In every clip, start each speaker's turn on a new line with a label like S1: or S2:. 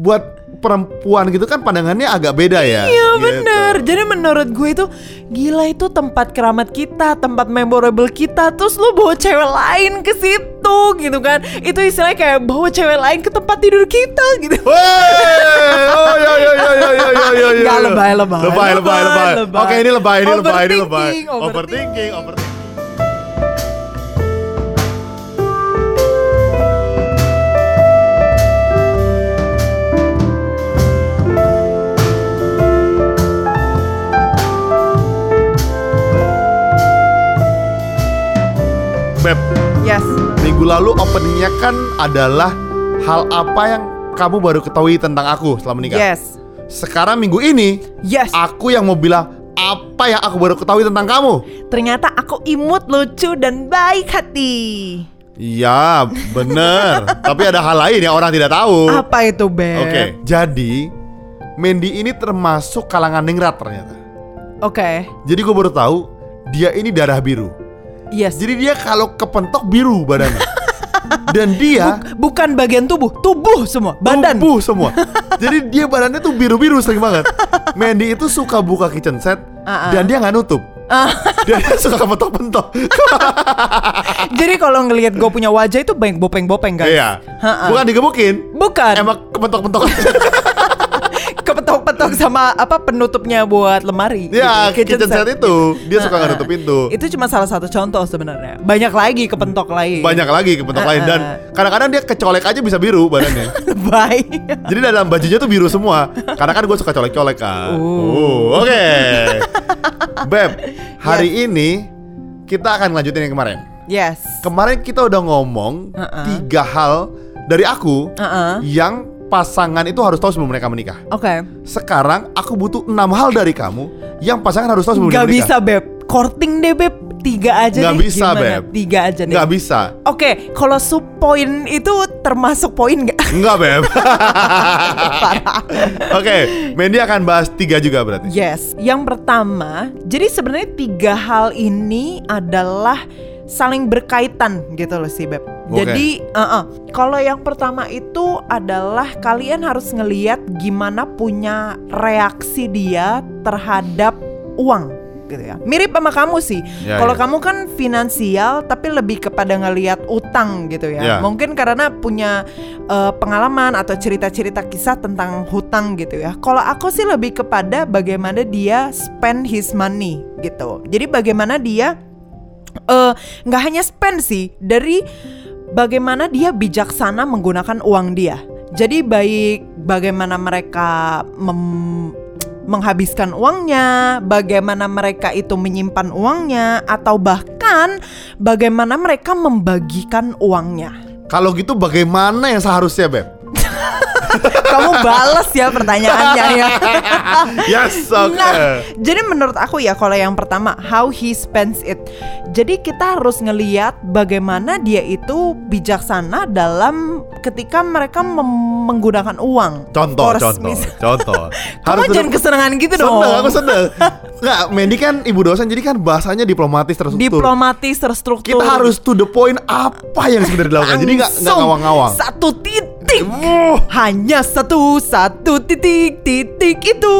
S1: buat perempuan gitu kan pandangannya agak beda ya.
S2: Iya
S1: Gitu.
S2: bener Jadi menurut gue itu Gila itu tempat keramat kita Tempat memorable kita Terus lu bawa cewek lain ke situ gitu kan Itu istilahnya kayak bawa cewek lain ke tempat tidur kita gitu
S1: Wey! Oh ya ya ya ya ya ya ya. ya.
S2: Lebay, lebay.
S1: Lebay, lebay, lebay.
S2: Lebay.
S1: Oke, ini lebay, ini lebay, ini lebay.
S2: Overthinking, overthinking.
S1: Overthinking, Beb,
S2: Yes
S1: minggu lalu openingnya kan adalah hal apa yang kamu baru ketahui tentang aku setelah menikah.
S2: Yes
S1: Sekarang minggu ini
S2: Yes
S1: aku yang mau bilang apa yang aku baru ketahui tentang kamu.
S2: Ternyata aku imut, lucu, dan baik hati
S1: Iya, bener. Tapi ada hal lain yang orang tidak tahu.
S2: Apa itu Beb?
S1: Oke, jadi Mandy ini termasuk kalangan ningrat ternyata.
S2: Oke
S1: Jadi gue baru tahu dia ini darah biru.
S2: Yes
S1: Jadi dia kalau kepentok biru badannya. Dan dia
S2: Bukan bagian tubuh, tubuh semua, badan.
S1: Tubuh semua. Jadi dia badannya tuh biru-biru sering banget. Mandy itu suka buka kitchen set
S2: Ah, ah.
S1: dan dia nggak nutup. Dan dia suka kepentok-pentok.
S2: Jadi kalau ngelihat gue punya wajah itu banyak bopeng-bopeng guys.
S1: Iya.
S2: Ha-ha.
S1: Bukan digebukin.
S2: Bukan.
S1: Emang kepentok-pentok.
S2: Kepetok-petok sama apa penutupnya buat lemari.
S1: ya,
S2: gitu,
S1: kitchen set itu dia suka nggak
S2: Ha-ha.
S1: nutup pintu.
S2: Itu cuma salah satu contoh sebenarnya. Banyak lagi kepentok lain.
S1: Banyak lagi kepentok lain dan kadang-kadang dia kecolek aja bisa biru badannya.
S2: Baik.
S1: Jadi dalam bajunya tuh biru semua. Karena kan gue suka colek-colek kan.
S2: Uh.
S1: Uh, Oke. Beb, hari ini kita akan lanjutin yang kemarin.
S2: yes.
S1: Kemarin kita udah ngomong
S2: Ha-ha.
S1: tiga hal dari aku
S2: Uh-uh.
S1: yang pasangan itu harus tahu sebelum mereka menikah.
S2: Oke.
S1: Sekarang aku butuh enam hal dari kamu yang pasangan harus tahu sebelum
S2: Gak
S1: menikah.
S2: bisa beb. Courting deh beb. Tiga aja
S1: Nggak
S2: deh.
S1: bisa,
S2: Gimana?
S1: Beb.
S2: Tiga aja deh.
S1: Nggak bisa.
S2: Oke, kalau sub poin itu termasuk poin nggak?
S1: Enggak, Beb.
S2: Parah.
S1: Oke, Mandy akan bahas tiga juga berarti.
S2: Yes, yang pertama, jadi sebenarnya tiga hal ini adalah saling berkaitan gitu loh sih Beb.
S1: Oke.
S2: Jadi, uh-uh, kalau yang pertama itu adalah kalian harus ngeliat gimana punya reaksi dia terhadap uang gitu ya. Mirip sama kamu sih.
S1: Ya,
S2: kalau
S1: ya.
S2: kamu kan finansial tapi lebih kepada ngeliat utang gitu ya.
S1: Ya.
S2: Mungkin karena punya uh, pengalaman atau cerita-cerita kisah tentang hutang gitu ya. Kalau aku sih lebih kepada bagaimana dia spend his money gitu. Jadi bagaimana dia eh, nggak hanya spend sih dari bagaimana dia bijaksana menggunakan uang dia. Jadi baik bagaimana mereka mem- menghabiskan uangnya, bagaimana mereka itu menyimpan uangnya, atau bahkan bagaimana mereka membagikan uangnya.
S1: Kalau gitu bagaimana yang seharusnya, Beb?
S2: Kamu balas ya pertanyaannya ya.
S1: Yes, oke.
S2: Nah, jadi menurut aku ya kalau yang pertama how he spends it. Jadi kita harus ngeliat bagaimana dia itu bijaksana dalam ketika mereka menggunakan uang.
S1: Contoh, contoh,
S2: mis-
S1: contoh.
S2: Kamu jangan kesenangan gitu dong.
S1: Seneng, aku seneng. Nggak, Mandy kan ibu dosen, jadi kan bahasanya diplomatis terstruktur.
S2: Diplomatis terstruktur.
S1: Kita harus to the point apa yang sebenarnya dilakukan. Jadi nggak
S2: Langsung
S1: ngawang-ngawang.
S2: Satu titik.
S1: Uh,
S2: Hanya satu satu titik titik itu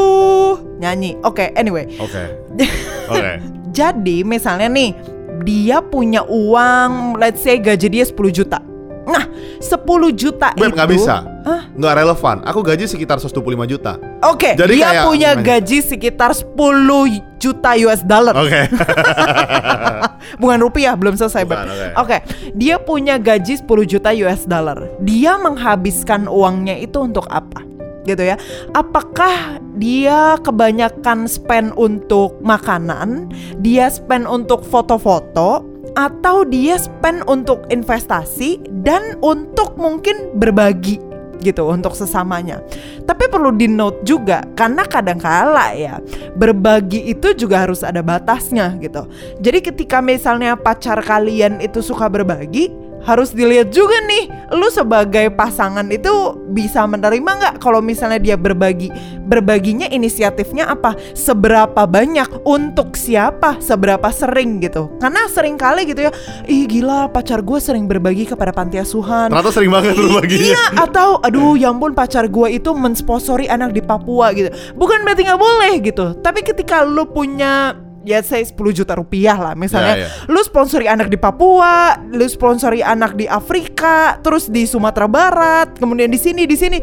S2: nyanyi. Oke, anyway.
S1: Oke, oke.
S2: Jadi misalnya nih dia punya uang let's say gaji dia 10 juta. Nah, 10 juta
S1: Beb
S2: itu
S1: nggak bisa,
S2: Hah?
S1: nggak relevan. Aku gaji sekitar 125 juta.
S2: Oke,
S1: Jadi
S2: dia
S1: kayak-
S2: punya
S1: gimana?
S2: gaji sekitar 10 juta US dollar.
S1: Oke.
S2: Bukan rupiah, belum selesai, Beb.
S1: Oke.
S2: Oke, dia punya gaji 10 juta US dollar. Dia menghabiskan uangnya itu untuk apa? Gitu ya. Apakah dia kebanyakan spend untuk makanan, dia spend untuk foto-foto, atau dia spend untuk investasi dan untuk mungkin berbagi gitu untuk sesamanya. Tapi perlu di note juga karena kadang-kala ya berbagi itu juga harus ada batasnya gitu. Jadi ketika misalnya pacar kalian itu suka berbagi, harus dilihat juga nih lu sebagai pasangan itu bisa menerima nggak kalau misalnya dia berbagi berbaginya inisiatifnya apa? Seberapa banyak untuk siapa seberapa sering gitu? Karena sering kali gitu ya ih gila pacar gue sering berbagi kepada panti asuhan
S1: Ternyata sering banget
S2: Ih,
S1: berbaginya.
S2: Iya atau aduh ya ampun pacar gue itu mensponsori anak di Papua gitu. Bukan berarti nggak boleh gitu Tapi ketika lu punya ya saya 10 juta rupiah lah misalnya
S1: Ya, ya.
S2: lu sponsori anak di Papua, lu sponsori anak di Afrika, terus di Sumatera Barat, kemudian di sini di sini.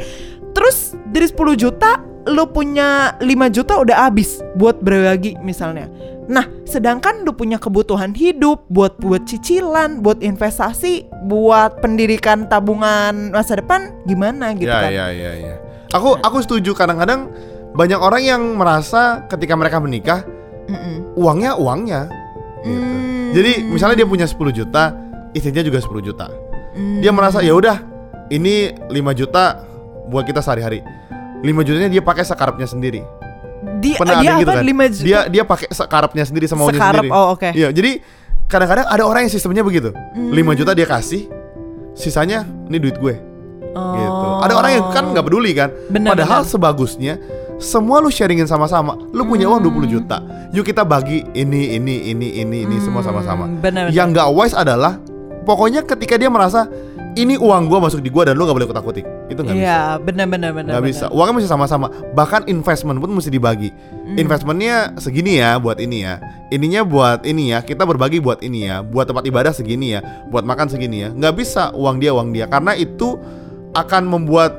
S2: Terus dari 10 juta lu punya 5 juta udah habis buat berbagi misalnya. Nah, sedangkan lu punya kebutuhan hidup buat buat cicilan, buat investasi, buat pendidikan tabungan masa depan gimana gitu
S1: ya,
S2: kan.
S1: ya, ya, ya. Aku aku setuju kadang-kadang banyak orang yang merasa ketika mereka menikah
S2: Mm-mm.
S1: uangnya uangnya. Gitu.
S2: Hmm.
S1: Jadi misalnya dia punya 10 juta, istrinya juga 10 juta.
S2: Hmm.
S1: Dia merasa ya udah, ini 5 juta buat kita sehari-hari. 5 jutanya dia pakai sekarapnya sendiri.
S2: Di,
S1: Pernah
S2: dia
S1: ada gitu kan?
S2: 5 juta?
S1: Dia dia pakai sekarapnya sendiri sama maunya
S2: Sekarap,
S1: sendiri.
S2: oh, oke.
S1: Iya, jadi kadang-kadang ada orang yang sistemnya begitu.
S2: Hmm.
S1: 5 juta dia kasih, sisanya ini duit gue. gitu.
S2: Oh.
S1: Ada orang yang kan nggak peduli kan.
S2: Benar,
S1: Padahal
S2: benar.
S1: sebagusnya semua lu sharingin sama-sama. Lu punya uang 20 juta. Yuk kita bagi ini ini ini ini ini semua sama-sama.
S2: Hmm, benar,
S1: Yang nggak wise adalah pokoknya ketika dia merasa ini uang gua masuk di gua dan lu nggak boleh kutak-kutik. Itu nggak bisa.
S2: Iya, benar benar benar.
S1: Nggak bisa. Uangnya mesti sama-sama. Bahkan investment pun mesti dibagi.
S2: Hmm.
S1: Investmentnya segini ya buat ini ya. Ininya buat ini ya. Kita berbagi buat ini ya. Buat tempat ibadah segini ya. Buat makan segini ya. Nggak bisa uang dia uang dia. Karena itu akan membuat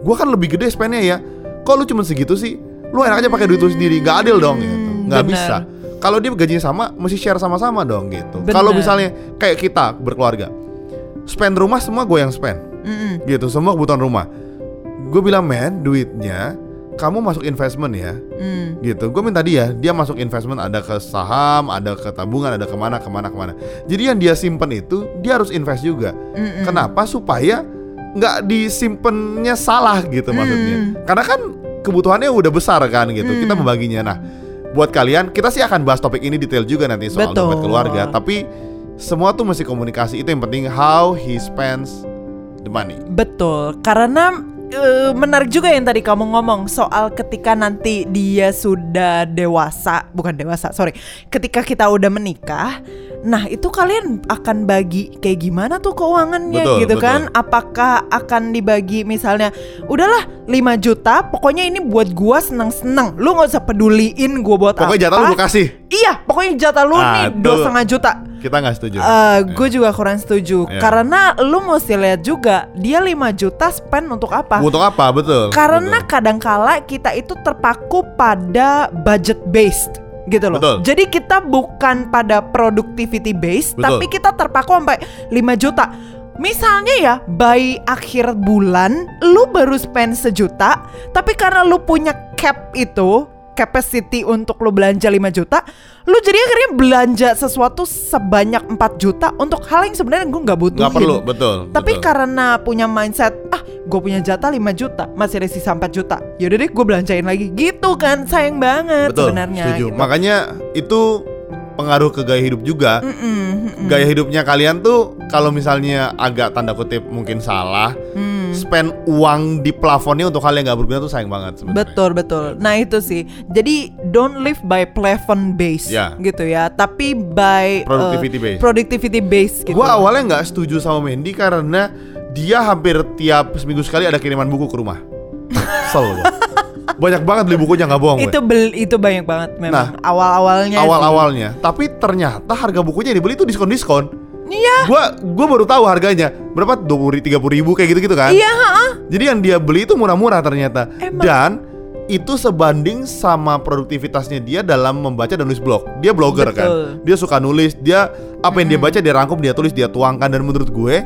S1: gua kan lebih gede spendnya ya. Kok lu cuma segitu sih? Lu enak aja pakai duit lu sendiri. Nggak adil dong gitu. Nggak
S2: benar.
S1: bisa. Kalau dia gajinya sama, mesti share sama-sama dong gitu. Kalau misalnya kayak kita berkeluarga, spend rumah semua gue yang spend
S2: Mm-mm.
S1: gitu semua kebutuhan rumah gue bilang men duitnya kamu masuk investment ya
S2: Mm.
S1: gitu gue minta dia dia masuk investment ada ke saham ada ke tabungan ada ke mana ke mana ke mana jadi yang dia simpen itu dia harus invest juga
S2: Mm-mm.
S1: kenapa supaya nggak disimpennya salah gitu maksudnya. Karena kan kebutuhannya udah besar kan gitu kita membaginya. Nah buat kalian kita sih akan bahas topik ini detail juga nanti soal
S2: Betul.
S1: dompet keluarga tapi semua tuh mesti komunikasi. Itu yang penting how he spends the money.
S2: Betul, karena eh, menarik juga yang tadi kamu ngomong soal ketika nanti dia sudah dewasa, bukan dewasa, sorry, ketika kita udah menikah, nah itu kalian akan bagi kayak gimana tuh keuangannya
S1: Betul,
S2: gitu
S1: betul.
S2: kan? Apakah akan dibagi misalnya, udahlah 5 juta, pokoknya ini buat gua seneng-seneng, lu nggak usah peduliin gua buat
S1: pokoknya
S2: apa?
S1: jatah lu kasih
S2: Iya, pokoknya jatah lu
S1: Ah,
S2: nih dua setengah juta.
S1: kita nggak setuju
S2: gue juga kurang setuju
S1: Iya.
S2: karena lu mesti lihat juga dia 5 juta spend untuk apa?
S1: untuk apa betul
S2: Karena
S1: betul.
S2: kadangkala kita itu terpaku pada budget based gitu loh.
S1: Betul.
S2: Jadi kita bukan pada productivity based,
S1: Betul.
S2: tapi kita terpaku sampai 5 juta. Misalnya ya, by akhir bulan lu baru spend sejuta, tapi karena lu punya cap itu, capacity untuk lu belanja 5 juta, lu jadi akhirnya belanja sesuatu sebanyak 4 juta untuk hal yang sebenarnya gue nggak butuhin.
S1: nggak perlu betul
S2: Tapi
S1: betul.
S2: karena punya mindset ah gue punya jatah 5 juta masih ada sisa 4 juta yaudah deh gue belanjain lagi gitu kan sayang banget
S1: betul
S2: sebenarnya
S1: setuju
S2: gitu.
S1: makanya itu pengaruh ke gaya hidup juga
S2: Mm-mm, mm-mm.
S1: gaya hidupnya kalian tuh kalau misalnya agak tanda kutip mungkin salah
S2: Hmm.
S1: Spend uang di plafonnya untuk hal yang nggak berguna tuh sayang banget sebenarnya
S2: Betul betul. Nah itu sih. Jadi don't live by plafon base
S1: Ya.
S2: gitu ya, tapi by uh,
S1: Productivity base.
S2: Productivity base gitu.
S1: Gua awalnya nggak setuju sama Mendy karena dia hampir tiap seminggu sekali ada kiriman buku ke rumah. Gua. Banyak banget beli bukunya nggak bohong
S2: itu bel itu banyak banget memang
S1: Nah,
S2: awal-awalnya. sih.
S1: Awal-awalnya, tapi ternyata harga bukunya yang dibeli itu diskon-diskon.
S2: Iya.
S1: Gua gua baru tahu harganya berapa dua puluh tiga ribu kayak gitu gitu kan.
S2: Iya, heeh.
S1: Jadi yang dia beli itu murah-murah ternyata.
S2: Emang.
S1: Dan itu sebanding sama produktivitasnya dia dalam membaca dan nulis blog. Dia blogger kan.
S2: Betul.
S1: Dia suka nulis, dia apa yang dia baca dia rangkum, dia tulis, dia tuangkan dan menurut gue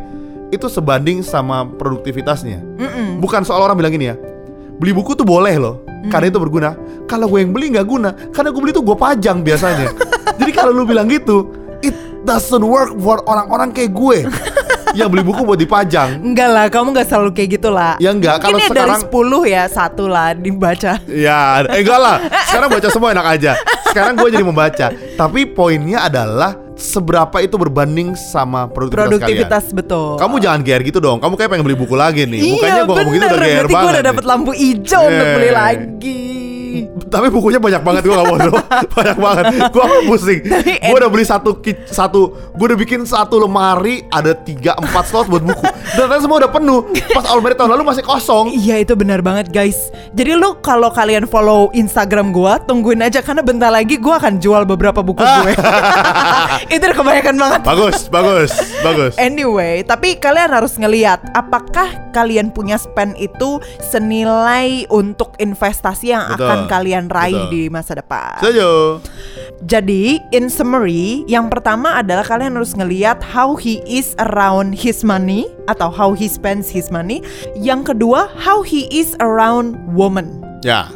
S1: itu sebanding sama produktivitasnya.
S2: Mm-mm.
S1: Bukan soal orang bilang gini ya. Beli buku tuh boleh loh, karena itu berguna. Kalau gue yang beli nggak guna, karena gue beli tuh gue pajang biasanya. Jadi kalau lu bilang gitu, it doesn't work for orang-orang kayak gue yang beli buku buat dipajang.
S2: Enggak lah, kamu nggak selalu kayak gitu lah.
S1: Ya enggak, kalau
S2: ya
S1: sekarang
S2: dari 10 ya satu lah dibaca.
S1: Ya, eh, enggak lah. Sekarang baca semua enak aja. Sekarang gue jadi membaca. Tapi poinnya adalah seberapa itu berbanding sama produktivitas,
S2: Produktivitas
S1: kalian.
S2: betul.
S1: Kamu jangan GR gitu dong. Kamu kayak pengen beli buku lagi nih. Bukannya
S2: iya,
S1: gua ngomong gitu udah GR
S2: Berarti gue
S1: banget.
S2: udah dapet lampu hijau untuk beli
S1: Yeah.
S2: lagi.
S1: Tapi bukunya banyak banget gue gak bodoh Banyak banget. Gue apa pusing? Gue udah beli satu satu Gue udah bikin satu lemari Ada tiga empat slot buat buku. Dan ternyata semua udah penuh. Pas Almeri tahun lalu masih kosong.
S2: Iya itu benar banget guys. Jadi lu kalau kalian follow Instagram gua, tungguin aja. Karena bentar lagi gua akan jual beberapa buku gue. itu udah kebanyakan banget.
S1: Bagus Bagus Bagus.
S2: Anyway, tapi kalian harus ngeliat apakah kalian punya spend itu senilai untuk investasi yang
S1: Betul,
S2: akan kalian raih
S1: betul.
S2: di masa depan.
S1: Setuju
S2: Jadi, in summary, yang pertama adalah kalian harus ngeliat how he is around his money atau how he spends his money. Yang kedua, how he is around woman.
S1: Ya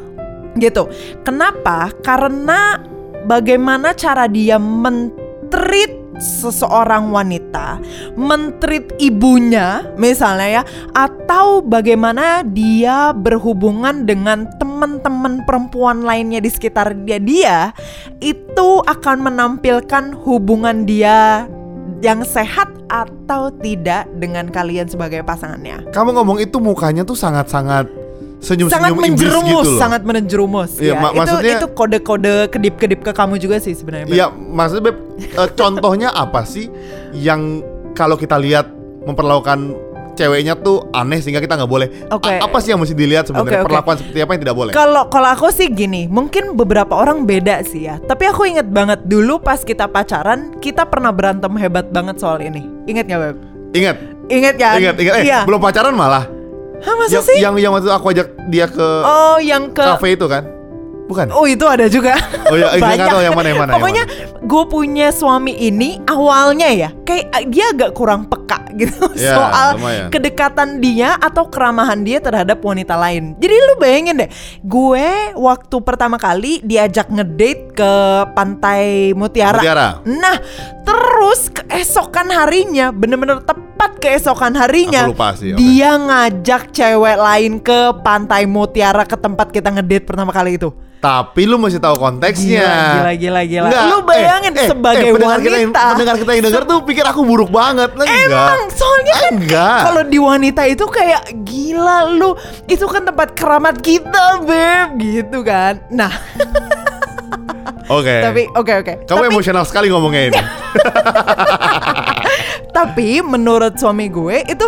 S2: Gitu. Kenapa? Karena bagaimana cara dia mentreat seseorang wanita, mentreat ibunya misalnya ya, atau bagaimana dia berhubungan dengan teman-teman perempuan lainnya di sekitar dia dia itu akan menampilkan hubungan dia yang sehat atau tidak dengan kalian sebagai pasangannya.
S1: Kamu ngomong itu mukanya tuh sangat-sangat Senyum-senyum
S2: sangat menjerumus,
S1: gitu loh
S2: sangat menjerumus.
S1: Iya,
S2: ya.
S1: mak-
S2: itu
S1: maksudnya-
S2: itu kode-kode kedip-kedip ke kamu juga sih sebenarnya.
S1: Iya maksudnya Beb eh, Contohnya apa sih Yang kalau kita lihat Memperlakukan ceweknya tuh aneh sehingga kita nggak boleh
S2: Oke.
S1: A- Apa sih yang mesti dilihat sebenarnya
S2: Oke, oke.
S1: Perlakuan seperti apa yang tidak boleh
S2: Kalau kalau aku sih gini, mungkin beberapa orang beda sih ya. Tapi aku inget banget dulu pas kita pacaran, kita pernah berantem hebat banget soal ini. Ingat nggak beb?
S1: Ingat
S2: Ingat kan?
S1: Ingat, ingat. Eh,
S2: Iya.
S1: belum pacaran malah.
S2: Hah masa
S1: yang,
S2: sih?
S1: yang yang waktu itu aku ajak dia ke
S2: Oh yang ke
S1: kafe itu kan? Bukan.
S2: Oh itu ada juga.
S1: Oh iya, iya, nggak
S2: Banyak.
S1: tahu yang mana, yang mana,
S2: Pokoknya gue punya suami ini awalnya ya kayak eh, dia agak kurang peka gitu
S1: Ya,
S2: soal
S1: lumayan.
S2: kedekatan dia atau keramahan dia terhadap wanita lain. Jadi lu bayangin deh, gue waktu pertama kali diajak ngedate ke pantai Mutiara.
S1: Mutiara.
S2: Nah, terus keesokan harinya, bener-bener tepat keesokan harinya,
S1: Aku lupa sih, oke.
S2: dia ngajak cewek lain ke pantai Mutiara ke tempat kita ngedate pertama kali itu.
S1: Tapi lu mesti tahu konteksnya.
S2: Gila, gila, gila, gila.
S1: Enggak,
S2: Lu bayangin sebagai
S1: pendengar kita yang,
S2: wanita.
S1: pendengar kita yang denger tuh pikir aku buruk banget. Enggak.
S2: Emang soalnya kan
S1: Enggak.
S2: kalau di wanita itu kayak gila lu itu kan tempat keramat kita beb gitu kan. Nah
S1: Oke.
S2: tapi oke oke.
S1: Kamu
S2: Tapi-
S1: emosional sekali ngomongnya ini.
S2: Tapi menurut suami gue itu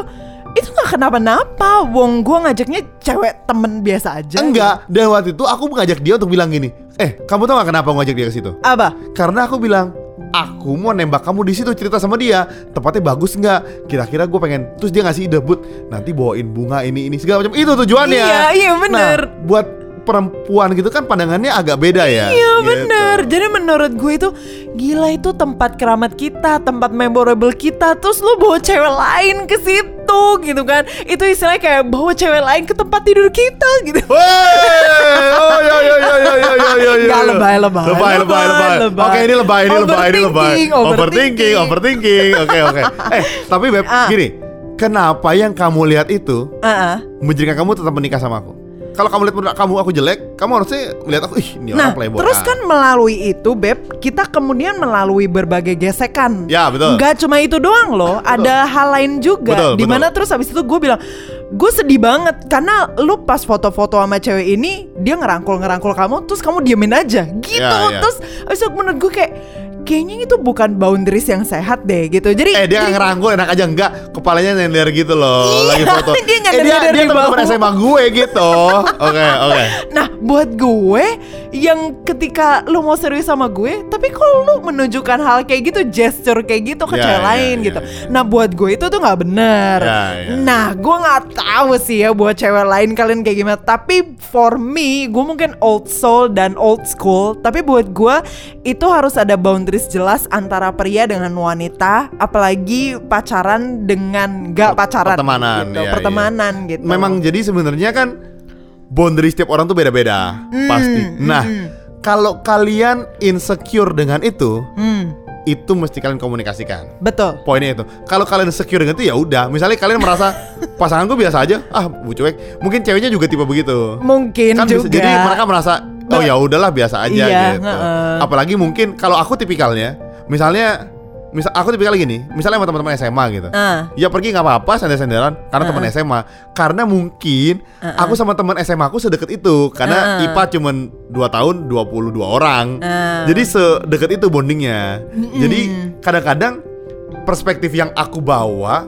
S2: itu nggak kenapa-napa. Wong gue ngajaknya cewek temen biasa aja.
S1: Enggak. Dan waktu itu aku mengajak dia untuk bilang gini. Eh, kamu tau gak kenapa ngajak dia ke situ?
S2: Apa?
S1: Karena aku bilang Aku mau nembak kamu di situ cerita sama dia Tempatnya bagus nggak? Kira-kira gue pengen Terus dia ngasih ide Bud Nanti bawain bunga ini ini segala macam Itu tujuannya
S2: Iya, iya, bener.
S1: Nah buat perempuan gitu kan pandangannya agak beda ya.
S2: Iya
S1: gitu.
S2: bener. Jadi menurut gue itu gila itu tempat keramat kita, tempat memorable kita. Terus lu bawa cewek lain ke situ gitu kan? Itu istilahnya kayak bawa cewek lain ke tempat tidur kita gitu.
S1: Wey! Oh iya. ya ya ya ya ya ya ya.
S2: Gak lebay lebay.
S1: Lebay lebay
S2: lebay.
S1: lebay. Oke okay, ini lebay ini lebay ini lebay.
S2: Overthinking
S1: overthinking. Oke oke. Okay, okay. Eh tapi beb
S2: uh.
S1: gini. Kenapa yang kamu lihat itu
S2: uh -uh.
S1: menjadikan kamu tetap menikah sama aku? Kalau kamu lihat kamu aku jelek, kamu harusnya melihat aku ih ini
S2: Nah,
S1: orang playboy.
S2: terus kan melalui itu, Beb, kita kemudian melalui berbagai gesekan.
S1: Ya, betul.
S2: Nggak cuma itu doang loh, ada hal lain juga.
S1: Betul,
S2: Di mana
S1: betul.
S2: terus habis itu gue bilang, gue sedih banget karena lu pas foto-foto sama cewek ini, dia ngerangkul-ngerangkul kamu, terus kamu diemin aja, gitu.
S1: Ya, ya.
S2: Terus habis itu menurut gue kayak, kayaknya itu bukan boundaries yang sehat deh, gitu. Jadi,
S1: Eh dia
S2: jadi-
S1: ngerangkul enak aja enggak Kepalanya nyender gitu loh
S2: Iya,
S1: Lagi foto
S2: dia
S1: Eh
S2: nyender-nyender
S1: dia, dia
S2: di
S1: teman-teman. SMA gue gitu Oke oke
S2: Nah buat gue Yang ketika lu mau serius sama gue Tapi kalau lu menunjukkan hal kayak gitu Gesture kayak gitu ke
S1: Ya,
S2: cewek
S1: ya,
S2: lain
S1: ya,
S2: gitu.
S1: ya.
S2: Nah buat gue itu tuh gak bener.
S1: Ya, ya.
S2: Nah gue gak tahu sih ya Buat cewek lain kalian kayak gimana. Tapi for me Gue mungkin old soul dan old school. Tapi buat gue Itu harus ada boundaries jelas Antara pria dengan wanita. Apalagi pacaran dengan gak pacaran.
S1: Pertemanan,
S2: gitu,
S1: ya, iya.
S2: Pertemanan gitu.
S1: Memang jadi sebenarnya kan boundary setiap orang tuh beda-beda
S2: Hmm,
S1: pasti. Nah, kalau kalian insecure dengan itu,
S2: Hmm,
S1: itu mesti kalian komunikasikan.
S2: betul
S1: Poinnya itu. Kalau kalian secure dengan itu ya udah. Misalnya kalian merasa pasanganku biasa aja, ah bu cuek. Mungkin ceweknya juga tipe begitu.
S2: Mungkin
S1: kan
S2: juga.
S1: bisa jadi mereka merasa oh ya udahlah biasa aja
S2: Iya,
S1: gitu.
S2: heeh.
S1: Apalagi mungkin kalau aku tipikalnya, misalnya misal aku tipikal gini, misalnya sama teman-teman SMA gitu.
S2: Ah.
S1: Ya pergi nggak apa-apa sender-senderan karena teman SMA. Karena mungkin aku sama teman SMA aku sedekat itu karena
S2: Uh-uh.
S1: IPA cuman 2 tahun 22 orang.
S2: Uh.
S1: Jadi sedekat itu bondingnya. Jadi kadang-kadang perspektif yang aku bawa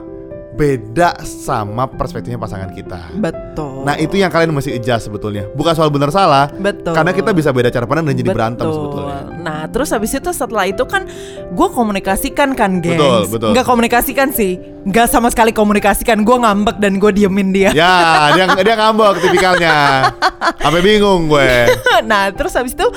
S1: beda sama perspektifnya pasangan kita.
S2: Betul.
S1: Nah, itu yang kalian mesti adjust sebetulnya. Bukan soal benar salah.
S2: Betul.
S1: Karena kita bisa beda cara pandang dan jadi
S2: Betul.
S1: berantem sebetulnya.
S2: Nah, terus habis itu setelah itu kan gue komunikasikan kan, gengs.
S1: Betul, betul.
S2: Nggak komunikasikan sih, nggak sama sekali komunikasikan. Gue ngambek dan gue diemin dia.
S1: Ya, dia dia ngambek tipikalnya. Sampai bingung gue.
S2: nah, terus habis itu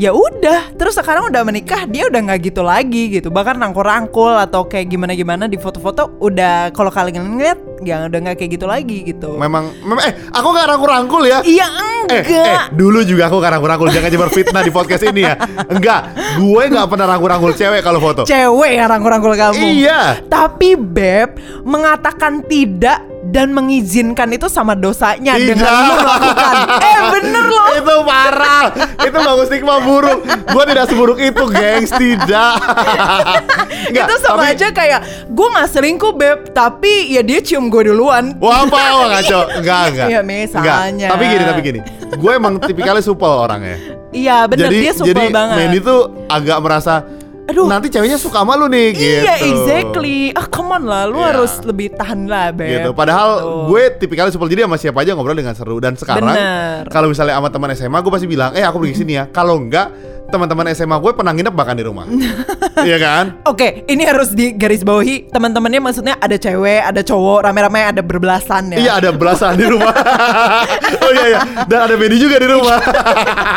S2: ya udah. Terus sekarang udah menikah, dia udah nggak gitu lagi gitu. Bahkan rangkul-rangkul atau kayak gimana-gimana di foto-foto udah kalau kalian ngeliat, ya udah nggak kayak gitu lagi gitu.
S1: Memang, memang eh aku nggak rangkul-rangkul ya.
S2: Iya
S1: Eh,
S2: enggak.
S1: eh, dulu juga aku nggak rangkul-rangkul jangan nyebar fitnah di podcast ini ya. Enggak, gue nggak pernah rangkul-rangkul cewek kalau foto.
S2: Cewek yang rangkul-rangkul kamu.
S1: Iya.
S2: Tapi Beb mengatakan tidak dan mengizinkan itu sama dosanya
S1: Tidak.
S2: dengan lu melakukan. Eh bener loh.
S1: itu parah. itu bagus stigma buruk. Gue tidak seburuk itu, gengs. Tidak. Enggak,
S2: itu sama
S1: tapi-
S2: aja kayak gue nggak selingkuh Beb, tapi ya dia cium gue duluan.
S1: Wah apa wah ngaco Enggak enggak
S2: Iya, misalnya.
S1: Enggak. Tapi gini tapi gini Gue emang tipikalnya supel orangnya
S2: Iya bener
S1: Jadi
S2: dia supel
S1: jadi
S2: banget.
S1: Mandy tuh agak merasa
S2: Aduh.
S1: Nanti ceweknya suka sama lu nih gitu
S2: Iya exactly. Ah come on lah, lu
S1: Iya.
S2: harus lebih tahan lah Beb.
S1: gitu. Padahal
S2: Gitu.
S1: gue tipikalnya supel jadi sama siapa aja ngobrol dengan seru dan sekarang kalau misalnya sama teman SMA gue pasti bilang eh aku pergi sini ya. Kalau enggak teman-teman SMA gue pernah nginep bahkan di rumah. Iya kan?
S2: Oke, ini harus digarisbawahi teman-temannya maksudnya ada cewek, ada cowok, rame-rame ada berbelasan ya.
S1: Iya ada belasan di rumah. oh iya iya. Dan ada Mandy juga di rumah.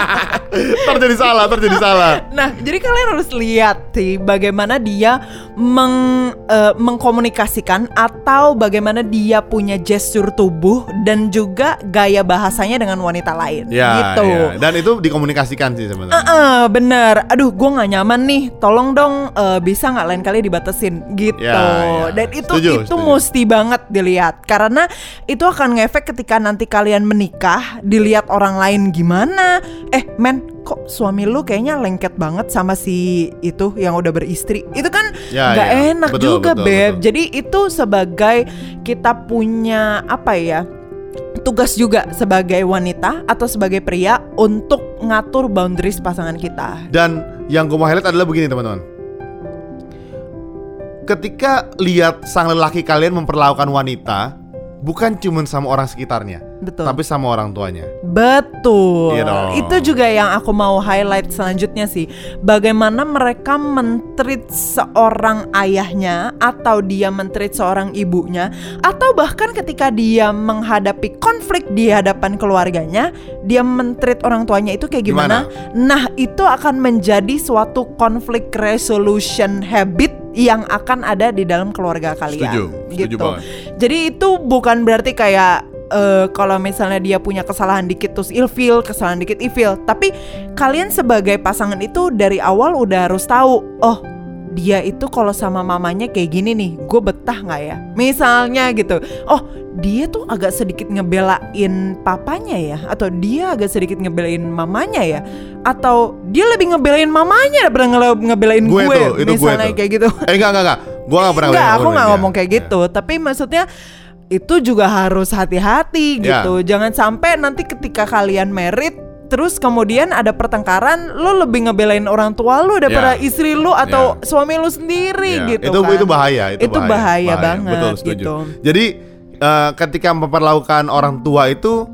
S1: terjadi salah, terjadi salah.
S2: Nah, jadi kalian harus lihat sih bagaimana dia meng, eh, mengkomunikasikan atau bagaimana dia punya gestur tubuh dan juga gaya bahasanya dengan wanita lain.
S1: Ya,
S2: gitu.
S1: ya. Dan itu dikomunikasikan sih sebenarnya.
S2: Eh, bener, aduh gue nggak nyaman nih, tolong dong eh, bisa nggak lain kali dibatasin gitu.
S1: Ya, ya.
S2: Dan itu
S1: Setuju,
S2: itu
S1: setuju.
S2: mesti banget dilihat karena itu akan ngefek ketika nanti kalian menikah, dilihat orang lain gimana. Eh men, kok suami lu kayaknya lengket banget sama si itu yang udah beristri. Itu kan
S1: Ya, ya.
S2: enak
S1: Betul,
S2: juga
S1: betul,
S2: beb.
S1: betul.
S2: Jadi itu sebagai kita punya apa ya? tugas juga sebagai wanita atau sebagai pria untuk ngatur boundaries pasangan kita.
S1: Dan yang gue mau highlight adalah begini teman-teman. Ketika lihat sang lelaki kalian memperlakukan wanita, bukan cuma sama orang sekitarnya,
S2: Betul.
S1: tapi sama orang tuanya.
S2: Betul.
S1: Iya dong.
S2: Itu juga yang aku mau highlight selanjutnya sih. Bagaimana mereka mentreat seorang ayahnya atau dia mentreat seorang ibunya atau bahkan ketika dia menghadapi konflik di hadapan keluarganya, dia mentreat orang tuanya itu kayak gimana? Nah, itu akan menjadi suatu konflik resolution habit yang akan ada di dalam keluarga kalian.
S1: Setuju, setuju
S2: gitu.
S1: banget.
S2: Jadi itu bukan berarti kayak eh, kalau misalnya dia punya kesalahan dikit terus ilfil, kesalahan dikit ilfil. Tapi kalian sebagai pasangan itu dari awal udah harus tahu, oh dia itu kalau sama mamanya kayak gini nih, gue betah nggak ya? Misalnya gitu, oh dia tuh agak sedikit ngebelain papanya ya, atau dia agak sedikit ngebelain mamanya ya, atau dia lebih ngebelain mamanya daripada ngebelain
S1: Gue
S2: gue,
S1: tuh, itu gue
S2: misalnya
S1: tuh.
S2: kayak gitu.
S1: Eh enggak enggak enggak. Gue gak pernah
S2: Enggak, aku nggak ngomong kayak
S1: Ya.
S2: gitu. Tapi maksudnya itu juga harus hati-hati
S1: Ya.
S2: gitu. Jangan sampai nanti ketika kalian merit terus kemudian ada pertengkaran, lu lebih ngebelain orang tua lu daripada
S1: Ya.
S2: istri lu atau suami lu sendiri
S1: Ya,
S2: gitu
S1: itu
S2: kan.
S1: itu bahaya itu,
S2: Itu bahaya banget
S1: betul setuju
S2: gitu.
S1: jadi eh, ketika memperlakukan orang tua itu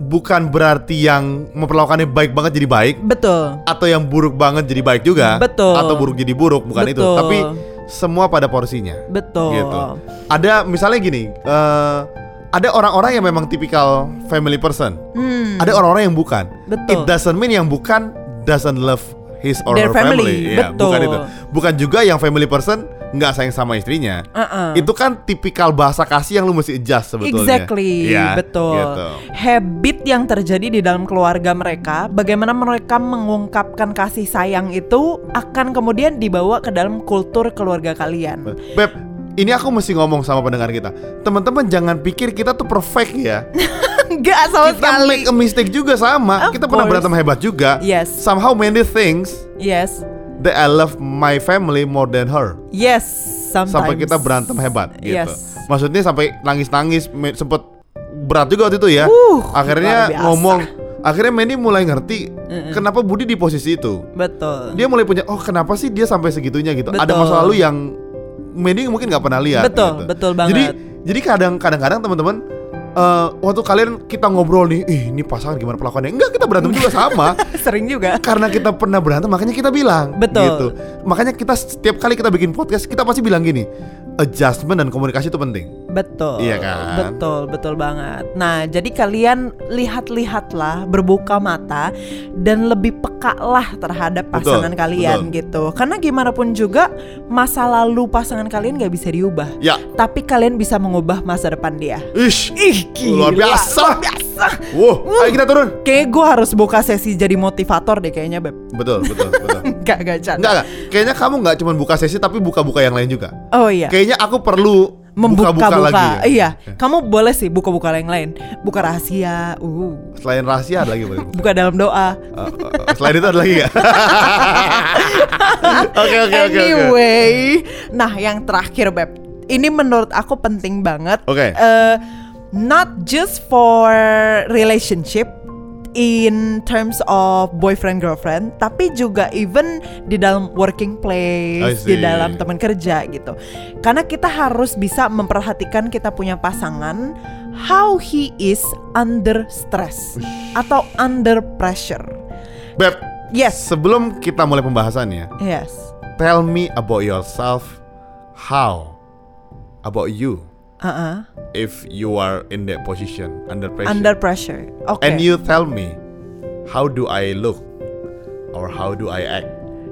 S1: bukan berarti yang memperlakukannya baik banget jadi baik
S2: Betul.
S1: atau yang buruk banget jadi baik juga
S2: Betul.
S1: atau buruk jadi buruk bukan itu
S2: Betul.
S1: tapi semua pada porsinya
S2: Betul.
S1: gitu ada misalnya gini eh, ada orang-orang yang memang tipikal family person
S2: Hmm,
S1: ada orang-orang yang bukan
S2: Betul.
S1: it doesn't mean yang bukan doesn't love his or
S2: Their
S1: her family,
S2: family,
S1: Iya,
S2: betul.
S1: bukan itu bukan juga yang family person nggak sayang sama istrinya
S2: Uh-uh.
S1: itu kan tipikal bahasa kasih yang lu mesti adjust sebetulnya
S2: Exactly,
S1: Iya,
S2: betul.
S1: gitu.
S2: Habit yang terjadi di dalam keluarga mereka, bagaimana mereka mengungkapkan kasih sayang itu akan kemudian dibawa ke dalam kultur keluarga kalian.
S1: Beb, ini aku mesti ngomong sama pendengar kita. Teman-teman jangan pikir kita tuh perfect ya.
S2: Enggak sama
S1: kita
S2: sekali.
S1: make a mistake juga sama.
S2: Of
S1: kita pernah
S2: course.
S1: berantem hebat juga.
S2: Yes.
S1: Somehow many things
S2: Yes.
S1: that I love my family more than her.
S2: Yes, sometimes.
S1: Sampai kita berantem hebat gitu.
S2: Yes.
S1: Maksudnya sampai nangis-nangis sempet berat juga waktu itu ya.
S2: Uh,
S1: akhirnya ngomong akhirnya Mandy mulai ngerti kenapa Budi di posisi itu.
S2: Betul.
S1: Dia mulai punya oh kenapa sih dia sampai segitunya gitu. Ada
S2: Betul.
S1: masa lalu yang Mandy mungkin nggak pernah lihat.
S2: Betul,
S1: gitu.
S2: betul banget.
S1: Jadi jadi kadang kadang-kadang teman-teman eh, waktu kalian kita ngobrol nih, ih ini pasangan gimana pelakuannya? Enggak kita berantem juga sama.
S2: Sering juga.
S1: Karena kita pernah berantem makanya kita bilang
S2: Betul.
S1: gitu. Makanya kita setiap kali kita bikin podcast kita pasti bilang gini, adjustment dan komunikasi itu penting.
S2: Betul.
S1: Iya kan?
S2: Betul, betul banget. Nah, jadi kalian lihat-lihatlah, berbuka mata dan lebih peka lah terhadap
S1: Betul,
S2: pasangan kalian
S1: betul.
S2: gitu. Karena gimana pun juga masa lalu pasangan kalian nggak bisa diubah.
S1: Ya,
S2: Tapi kalian bisa mengubah masa depan dia.
S1: ish,
S2: Ih,
S1: luar biasa.
S2: Luar biasa.
S1: Wow, ayo kita turun.
S2: Kayak gue harus buka sesi jadi motivator deh kayaknya, Beb.
S1: Betul, betul, betul.
S2: Gak, gak canda.
S1: Enggak, enggak. Kayaknya kamu nggak cuma buka sesi tapi buka-buka yang lain juga.
S2: Oh iya.
S1: Kayaknya aku perlu
S2: Membuka-buka.
S1: buka-buka lagi.
S2: Iya. Kamu boleh sih buka-buka yang lain. Buka rahasia. Uh.
S1: Selain rahasia ada lagi boleh buka.
S2: Buka dalam doa.
S1: Uh, uh, selain itu ada lagi nggak? Oke oke oke
S2: anyway, nah yang terakhir beb, ini menurut aku penting banget.
S1: Oke.
S2: Eh, not just for relationship in terms of boyfriend girlfriend, tapi juga even di dalam working place, di dalam teman kerja gitu. Karena kita harus bisa memperhatikan kita punya pasangan how he is under stress atau under pressure.
S1: Beb,
S2: Yes.
S1: sebelum kita mulai pembahasannya,
S2: Yes.
S1: tell me about yourself. How about you
S2: Uh-uh.
S1: if you are in that position under pressure?
S2: Under pressure. Oke.
S1: And you tell me, how do I look or how do I act?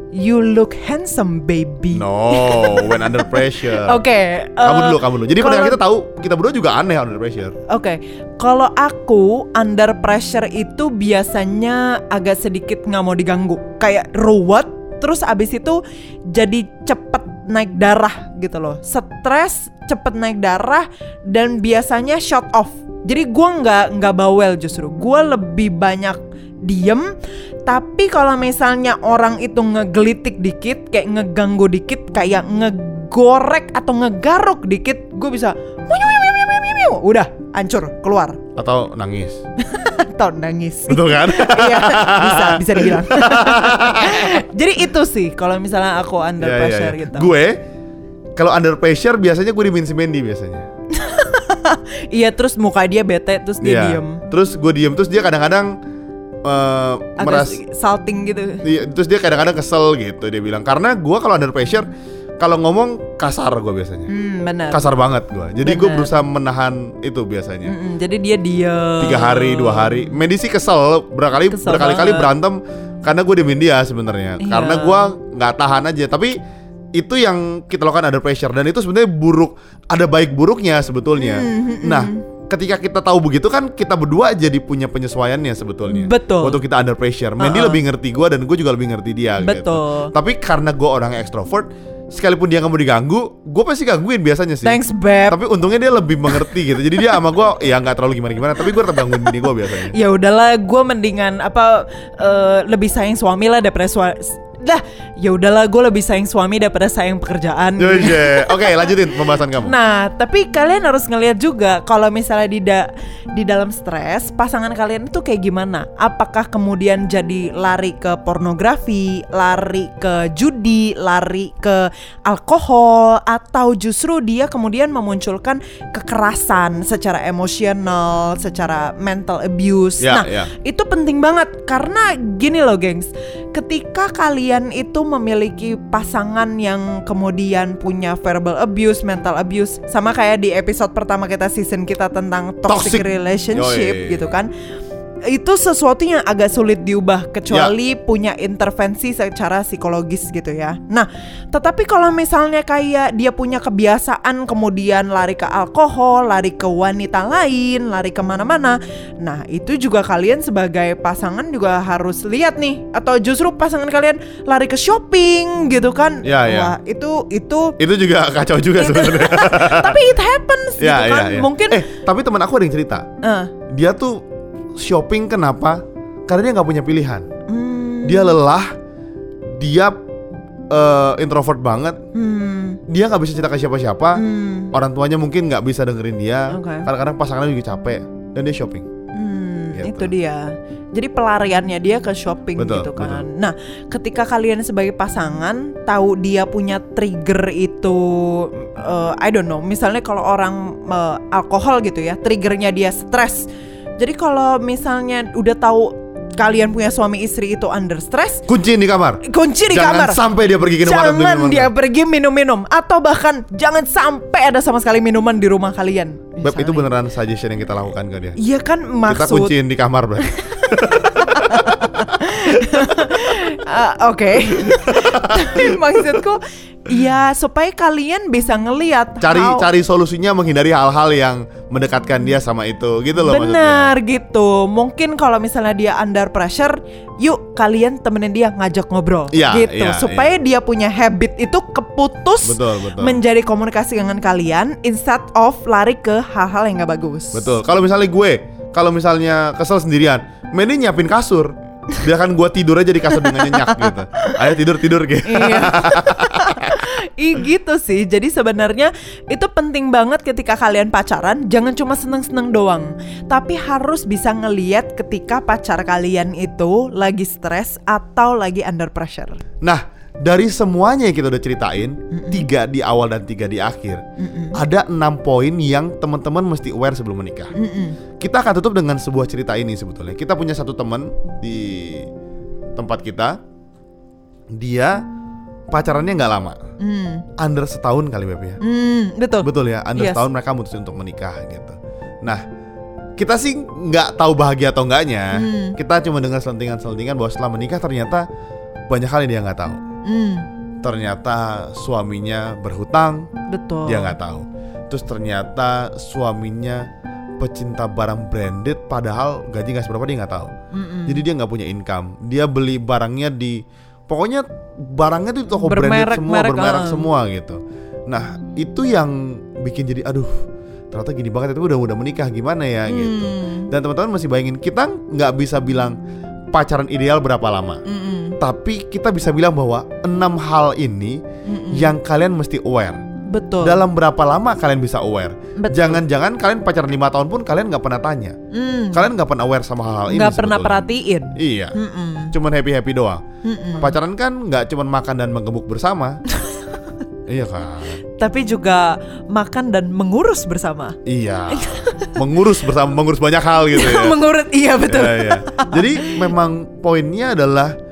S2: You look handsome, baby.
S1: No, when under pressure.
S2: Oke.
S1: Kamu
S2: eh,
S1: dulu, kamu dulu. Jadi
S2: kalau-
S1: kita tahu, kita berdua juga aneh under pressure.
S2: Oke, kalau aku under pressure itu biasanya agak sedikit nggak mau diganggu, kayak ruwet, terus abis itu jadi cepet naik darah gitu loh, stres, cepet naik darah, dan biasanya shot off. Jadi gua nggak nggak bawel justru, gua lebih banyak diem. Tapi kalau misalnya orang itu ngegelitik dikit, kayak ngeganggu dikit, kayak ngegorek atau ngegaruk dikit, gue bisa udah hancur keluar
S1: Atau nangis.
S2: atau nangis
S1: Betul kan?
S2: Iya, bisa bisa dibilang jadi itu sih kalau misalnya aku under
S1: Ya, ya,
S2: pressure
S1: ya.
S2: gitu
S1: Gue kalau under pressure biasanya gue dimin si Mandy biasanya.
S2: iya terus muka dia bete terus dia
S1: Iya.
S2: diem
S1: Terus gue diem terus dia kadang-kadang eh
S2: agak
S1: meras
S2: salting gitu
S1: Iya, terus dia kadang-kadang kesel gitu dia bilang karena gue kalau under pressure kalau ngomong kasar gue biasanya.
S2: hmm benar
S1: Kasar banget gue. Jadi gue
S2: Bener.
S1: berusaha menahan itu biasanya.
S2: Mm-mm, jadi dia diem
S1: Tiga hari, dua hari. Medi sih kesel berkali
S2: Kesel
S1: berkali-kali
S2: banget.
S1: berantem karena gue diemin dia sebenarnya.
S2: Iya.
S1: Karena gue nggak tahan aja. Tapi itu yang kita lakukan under pressure dan itu sebenarnya buruk. Ada baik buruknya sebetulnya.
S2: Hmm,
S1: Nah, ketika kita tahu begitu kan kita berdua jadi punya penyesuaiannya sebetulnya.
S2: Betul.
S1: Waktu kita under pressure, Mandy
S2: Uh-uh.
S1: lebih ngerti gue dan gue juga lebih ngerti dia. gitu.
S2: Betul.
S1: Tapi karena gue orang ekstrovert, sekalipun dia nggak mau diganggu, gue pasti gangguin biasanya sih.
S2: thanks beb
S1: Tapi untungnya dia lebih mengerti gitu. Jadi dia sama gue ya nggak terlalu gimana-gimana. Tapi gue tetap gangguin bini gue biasanya.
S2: ya udahlah gue mendingan apa eh, lebih sayang suami lah daripada suami dah ya udahlah gue lebih sayang suami daripada sayang pekerjaan
S1: Oke, Oke, lanjutin pembahasan kamu.
S2: Nah, tapi kalian harus ngelihat juga kalau misalnya di da- di dalam stres, pasangan kalian itu kayak gimana? Apakah kemudian jadi lari ke pornografi, lari ke judi, lari ke alkohol atau justru dia kemudian memunculkan kekerasan secara emosional, secara mental abuse.
S1: Ya,
S2: nah,
S1: ya.
S2: itu penting banget karena gini loh, gengs. Ketika kalian itu memiliki pasangan yang kemudian punya verbal abuse, mental abuse, sama kayak di episode pertama kita season kita tentang toxic,
S1: Toxic.
S2: relationship
S1: Yoi.
S2: gitu kan. Itu sesuatu yang agak sulit diubah kecuali punya intervensi secara psikologis gitu ya. Nah, tetapi kalau misalnya kayak dia punya kebiasaan kemudian lari ke alkohol, lari ke wanita lain, lari ke mana-mana, nah itu juga kalian sebagai pasangan juga harus lihat nih. Atau justru pasangan kalian lari ke shopping gitu kan?
S1: Ya, ya.
S2: Wah itu itu.
S1: Itu juga kacau juga sebenarnya.
S2: tapi it happens gitu
S1: Ya,
S2: kan?
S1: ya.
S2: Mungkin.
S1: Eh, tapi teman aku ada yang cerita.
S2: eh,
S1: Dia tuh shopping kenapa? Karena dia nggak punya pilihan.
S2: hmm,
S1: Dia lelah. Dia eh, introvert banget.
S2: Hmm.
S1: Dia nggak bisa cerita ke siapa-siapa.
S2: Hmm.
S1: Orang tuanya mungkin nggak bisa dengerin dia.
S2: Oke.
S1: Kadang-kadang pasangannya juga capek dan dia shopping.
S2: Hmm,
S1: Gitu.
S2: itu dia. Jadi pelariannya dia ke shopping
S1: Betul,
S2: gitu kan. Nah, ketika kalian sebagai pasangan tahu dia punya trigger itu eh, I don't know, misalnya kalau orang eh, alkohol gitu ya, triggernya dia stres. Jadi kalau misalnya udah tahu kalian punya suami istri itu under stress,
S1: Kunciin di kamar.
S2: kunci di
S1: Jangan
S2: kamar.
S1: sampai dia pergi ke minuman
S2: Jangan dia pergi minum-minum atau bahkan jangan sampai ada sama sekali minuman di rumah kalian.
S1: Beb itu beneran suggestion yang kita lakukan ke dia.
S2: Iya kan
S1: Kita
S2: maksud
S1: kunciin di kamar, Beb.
S2: Ah, Oke. Tapi maksudku ya supaya kalian bisa ngelihat
S1: Cari
S2: how-
S1: cari solusinya menghindari hal-hal yang mendekatkan dia sama itu. Gitu loh maksudnya.
S2: Benar gitu. Mungkin kalau misalnya dia under pressure, yuk kalian temenin dia ngajak ngobrol
S1: Iya,
S2: gitu.
S1: iya,
S2: supaya dia punya habit itu keputus
S1: Betul, betul.
S2: menjadi komunikasi dengan kalian instead of lari ke hal-hal yang gak bagus.
S1: Betul. Kalau misalnya gue, kalau misalnya kesel sendirian, mending nyiapin kasur. Biarkan gue tidur aja di kasur dengan nyenyak gitu. Ayo tidur tidur gitu.
S2: Iya. Ih gitu sih. Jadi sebenarnya itu penting banget ketika kalian pacaran, jangan cuma seneng-seneng doang, tapi harus bisa ngeliat ketika pacar kalian itu lagi stres atau lagi under pressure.
S1: Nah, dari semuanya yang kita udah ceritain, tiga di awal dan tiga di akhir, ada enam poin yang teman-teman mesti aware sebelum menikah. Kita akan tutup dengan sebuah cerita ini sebetulnya. Kita punya satu teman di tempat kita, dia pacarannya nggak lama,
S2: Hmm,
S1: under setahun kali Beb ya.
S2: hmm, betul.
S1: Betul ya, under
S2: Yes.
S1: setahun mereka mutusin untuk menikah gitu. Nah, kita sih nggak tahu bahagia atau enggaknya.
S2: Hmm.
S1: Kita cuma dengar selentingan-selentingan bahwa setelah menikah ternyata banyak hal yang dia nggak tahu.
S2: Hmm,
S1: Ternyata suaminya berhutang,
S2: betul.
S1: dia nggak tahu. Terus ternyata suaminya pecinta barang branded, padahal gaji nggak seberapa dia nggak tahu.
S2: Mm-mm.
S1: Jadi dia nggak punya income. Dia beli barangnya di pokoknya barangnya tuh toko branded
S2: Bermerek-
S1: semua,
S2: merek,
S1: bermerek
S2: ah.
S1: semua gitu. Nah, itu yang bikin jadi aduh, ternyata gini banget itu udah udah menikah gimana ya gitu.
S2: Hmm,
S1: Dan teman-teman masih bayangin kita nggak bisa bilang pacaran ideal berapa lama.
S2: mm-mm,
S1: Tapi kita bisa bilang bahwa enam hal ini
S2: mm-mm.
S1: yang kalian mesti aware.
S2: betul.
S1: Dalam berapa lama kalian bisa aware? Jangan-jangan kalian pacaran lima tahun pun kalian nggak pernah tanya.
S2: Hmm,
S1: Kalian nggak pernah aware sama hal-hal ini.
S2: nggak pernah perhatiin.
S1: Iya.
S2: Mm-mm,
S1: Cuman happy happy doang.
S2: mm-mm.
S1: Pacaran kan nggak cuman makan dan menggebuk bersama. iya kan.
S2: Tapi juga makan dan mengurus bersama.
S1: Iya. mengurus bersama, mengurus banyak hal gitu ya.
S2: Mengurut iya betul.
S1: Iya, iya. Jadi memang poinnya adalah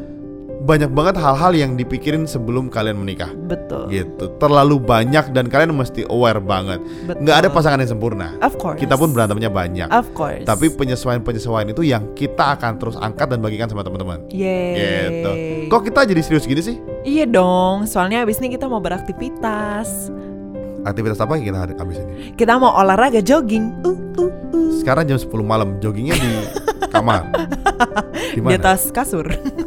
S1: banyak banget hal-hal yang dipikirin sebelum kalian menikah.
S2: Betul.
S1: Gitu. Terlalu banyak dan kalian mesti aware banget.
S2: Betul.
S1: Nggak ada pasangan yang sempurna.
S2: Of course.
S1: Kita pun berantemnya banyak.
S2: Of course.
S1: Tapi penyesuaian-penyesuaian itu yang kita akan terus angkat dan bagikan sama teman-teman.
S2: Yeay.
S1: Gitu. Kok kita jadi serius gini sih?
S2: Iya dong, soalnya abis ini kita mau beraktivitas.
S1: Aktivitas apa yang kita hari abis ini?
S2: Kita mau olahraga jogging. Uh, uh, uh.
S1: Sekarang jam 10 malam, joggingnya di kamar. Di
S2: atas kasur.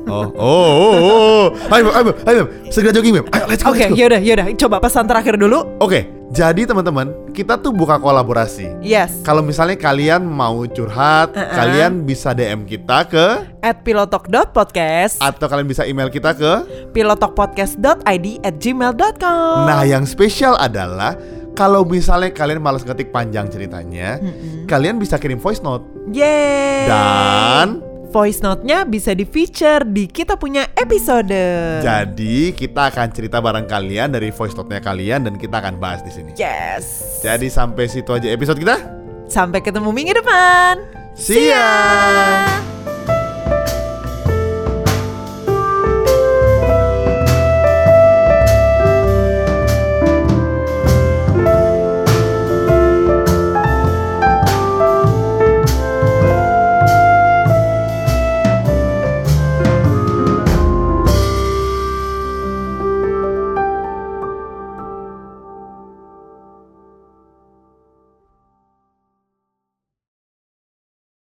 S1: Oh, oh, oh, oh. Ayo, ayo, ayo, segera jogging, Beb. Ayo, let's go,
S2: Oke,
S1: go.
S2: yaudah, yaudah. Coba pesan terakhir dulu.
S1: Oke, jadi teman-teman, kita tuh buka kolaborasi.
S2: Yes.
S1: Kalau misalnya kalian mau curhat,
S2: Uh-uh.
S1: kalian bisa DM kita ke
S2: At pilotalk.podcast
S1: atau kalian bisa email kita ke.
S2: pilotalkpodcast.id at gmail.com
S1: Nah, yang spesial adalah kalau misalnya kalian malas ngetik panjang ceritanya, kalian bisa kirim voice note
S2: Yeay
S1: dan
S2: Voice note-nya bisa di-feature di kita punya episode
S1: jadi kita akan cerita bareng kalian dari voice note-nya kalian dan kita akan bahas di sini.
S2: Yes
S1: Jadi sampai situ aja episode kita.
S2: Sampai ketemu minggu depan
S1: See ya.